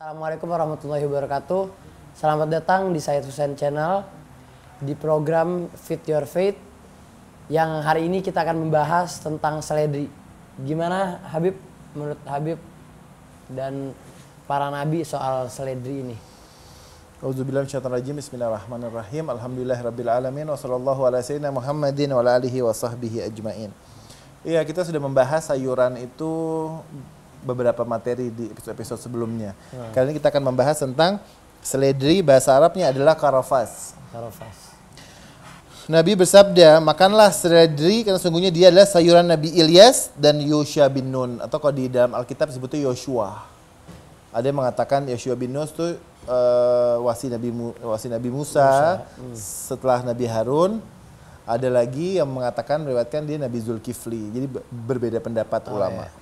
Assalamualaikum warahmatullahi wabarakatuh. Selamat datang di Said Hussein Channel di program Fit Your Faith yang hari ini kita akan membahas tentang seledri. Gimana Habib menurut Habib dan para nabi soal seledri ini? Auzubillahi rajim. Bismillahirrahmanirrahim. Alhamdulillahirabbil alamin wa sallallahu ala sayyidina Muhammadin wa alihi wa ajmain. Iya, kita sudah membahas sayuran itu beberapa materi di episode-episode sebelumnya. Hmm. Kali ini kita akan membahas tentang seledri bahasa Arabnya adalah karafas. Karafas. Nabi bersabda, makanlah seledri karena sungguhnya dia adalah sayuran Nabi Ilyas dan Yosha bin Nun atau kalau di dalam Alkitab disebutnya Yoshua. Ada yang mengatakan Yoshua bin Nun itu uh, wasi Nabi wasi Nabi Musa, Musa. Hmm. setelah Nabi Harun ada lagi yang mengatakan meriwayatkan dia Nabi Zulkifli. Jadi berbeda pendapat oh, ulama. Ya.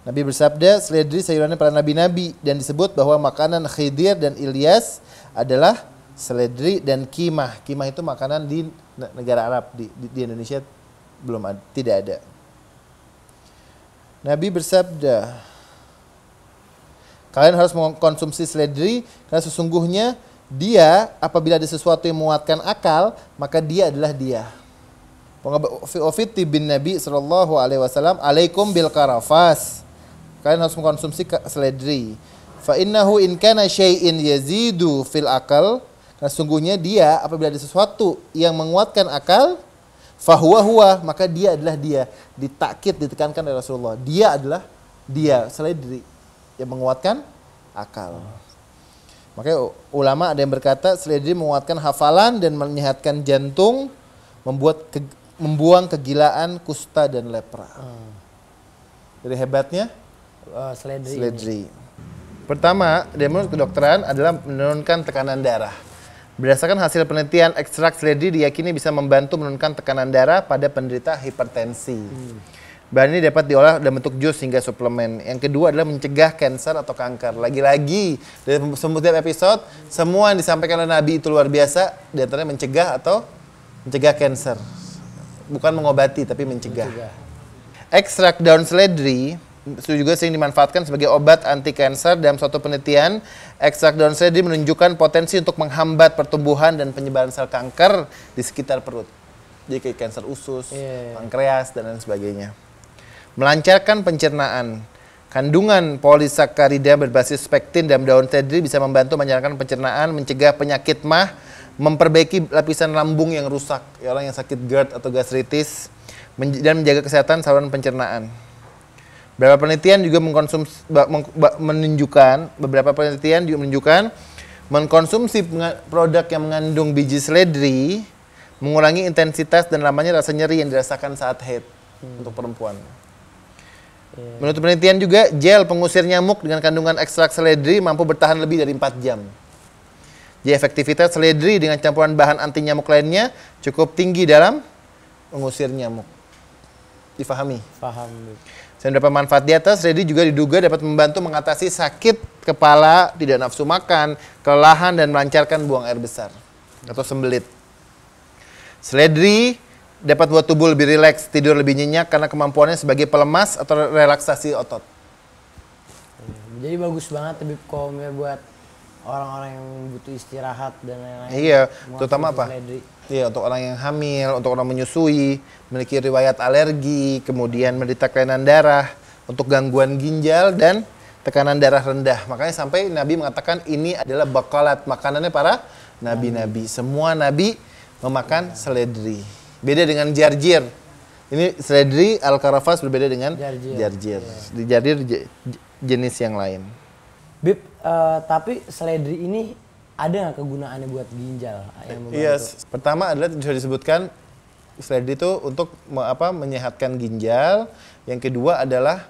Nabi bersabda, seledri sayurannya para nabi-nabi dan disebut bahwa makanan Khidir dan Ilyas adalah seledri dan kimah. Kimah itu makanan di negara Arab di, di, di Indonesia belum ada, tidak ada. Nabi bersabda, kalian harus mengkonsumsi seledri karena sesungguhnya dia apabila ada sesuatu yang menguatkan akal, maka dia adalah dia. Ofiti bin Nabi Sallallahu Alaihi Wasallam, alaikum bil karafas. Kalian harus mengkonsumsi seledri. Fa innahu in kana syai'in yazidu fil akal. Karena sungguhnya dia apabila ada sesuatu yang menguatkan akal, fahuwa huwa, maka dia adalah dia. Ditakit, ditekankan oleh Rasulullah. Dia adalah dia, seledri yang menguatkan akal. Makanya ulama ada yang berkata seledri menguatkan hafalan dan menyehatkan jantung, membuat ke, membuang kegilaan, kusta dan lepra. Hmm. Jadi hebatnya uh, seledri. seledri. Pertama, menurut kedokteran adalah menurunkan tekanan darah. Berdasarkan hasil penelitian, ekstrak seledri diyakini bisa membantu menurunkan tekanan darah pada penderita hipertensi. Hmm. Bahan ini dapat diolah dalam bentuk jus hingga suplemen. Yang kedua adalah mencegah kanker atau kanker. Lagi-lagi dari setiap episode, semua yang disampaikan oleh Nabi itu luar biasa. Di antaranya mencegah atau mencegah kanker. Bukan mengobati, tapi mencegah. mencegah. Ekstrak daun seledri juga sering dimanfaatkan sebagai obat anti kanker dalam suatu penelitian. Ekstrak daun seledri menunjukkan potensi untuk menghambat pertumbuhan dan penyebaran sel kanker di sekitar perut. Jadi kayak kanker usus, yeah. pankreas dan lain sebagainya melancarkan pencernaan. Kandungan polisakarida berbasis spektin dalam daun seledri bisa membantu melancarkan pencernaan, mencegah penyakit mah, memperbaiki lapisan lambung yang rusak, ya orang yang sakit GERD atau gastritis, dan menjaga kesehatan saluran pencernaan. Beberapa penelitian juga mengkonsumsi, menunjukkan, beberapa penelitian juga menunjukkan mengkonsumsi produk yang mengandung biji seledri mengurangi intensitas dan lamanya rasa nyeri yang dirasakan saat haid hmm. untuk perempuan. Yeah. Menurut penelitian juga, gel pengusir nyamuk dengan kandungan ekstrak seledri mampu bertahan lebih dari 4 jam. Jadi efektivitas seledri dengan campuran bahan anti nyamuk lainnya cukup tinggi dalam mengusir nyamuk. Difahami? Paham. Selain dapat manfaat di atas, seledri juga diduga dapat membantu mengatasi sakit kepala, tidak nafsu makan, kelelahan, dan melancarkan buang air besar atau sembelit. Seledri dapat buat tubuh lebih rileks, tidur lebih nyenyak karena kemampuannya sebagai pelemas atau relaksasi otot. Jadi bagus banget tapi komir buat orang-orang yang butuh istirahat dan lain-lain. Iya, terutama apa? Iya, untuk orang yang hamil, untuk orang menyusui, memiliki riwayat alergi, kemudian menderita kelainan darah, untuk gangguan ginjal dan tekanan darah rendah. Makanya sampai Nabi mengatakan ini adalah bakalat makanannya para nabi-nabi. Semua nabi memakan seledri. Beda dengan jarjir. Ini seledri al-karafas berbeda dengan jarjir. jarjir. Di jarjir jenis yang lain. Bib, uh, tapi seledri ini ada nggak kegunaannya buat ginjal yang Yes. Pertama adalah sudah disebutkan seledri itu untuk apa menyehatkan ginjal. Yang kedua adalah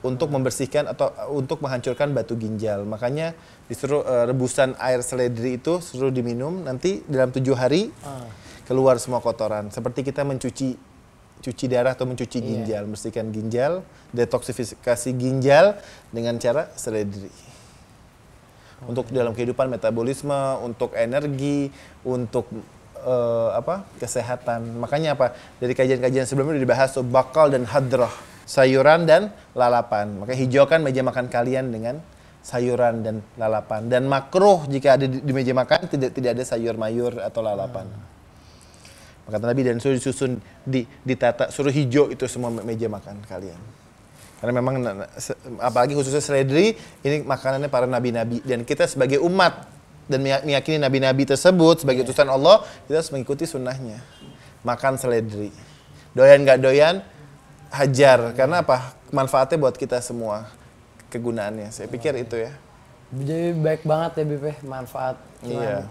untuk membersihkan atau untuk menghancurkan batu ginjal. Makanya disuruh uh, rebusan air seledri itu suruh diminum nanti dalam tujuh hari. Uh keluar semua kotoran. Seperti kita mencuci cuci darah atau mencuci iya. ginjal, yeah. bersihkan ginjal, detoksifikasi ginjal dengan cara seledri. Okay. Untuk dalam kehidupan metabolisme, untuk energi, untuk uh, apa? kesehatan. Makanya apa? Dari kajian-kajian sebelumnya sudah dibahas so, bakal dan hadrah, sayuran dan lalapan. Maka hijaukan meja makan kalian dengan sayuran dan lalapan dan makruh jika ada di, di meja makan tidak tidak ada sayur mayur atau lalapan. Maka Nabi dan suruh disusun di ditata suruh hijau itu semua me- meja makan kalian. Karena memang apalagi khususnya seledri ini makanannya para nabi-nabi dan kita sebagai umat dan meya- meyakini nabi-nabi tersebut sebagai utusan Allah kita harus mengikuti sunnahnya. Makan seledri. Doyan nggak doyan hajar karena apa? Manfaatnya buat kita semua kegunaannya. Saya pikir itu ya. Jadi baik banget ya Bip ya, manfaat Iya.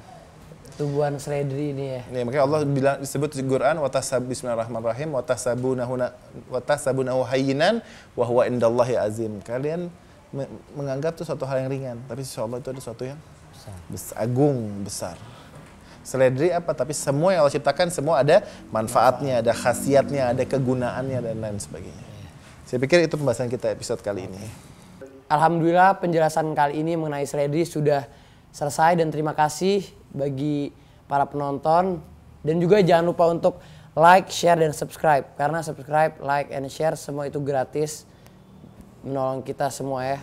Tumbuhan seledri ini ya. Nih, makanya Allah bilang disebut di Quran watasab bismillahirrahmanirrahim watasabunahu watasabunahu hayyinan wa huwa indallahi azim. Kalian me- menganggap itu suatu hal yang ringan, tapi insya Allah itu ada sesuatu yang besar, agung, besar. Seledri apa? Tapi semua yang Allah ciptakan semua ada manfaatnya, ada khasiatnya, ada kegunaannya dan lain sebagainya. Saya pikir itu pembahasan kita episode kali ini. Alhamdulillah penjelasan kali ini mengenai seledri sudah selesai dan terima kasih bagi para penonton dan juga jangan lupa untuk like, share dan subscribe karena subscribe, like, and share semua itu gratis menolong kita semua ya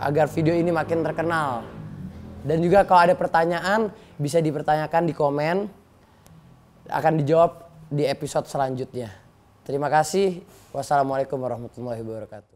agar video ini makin terkenal dan juga kalau ada pertanyaan bisa dipertanyakan di komen akan dijawab di episode selanjutnya. Terima kasih. Wassalamualaikum warahmatullahi wabarakatuh.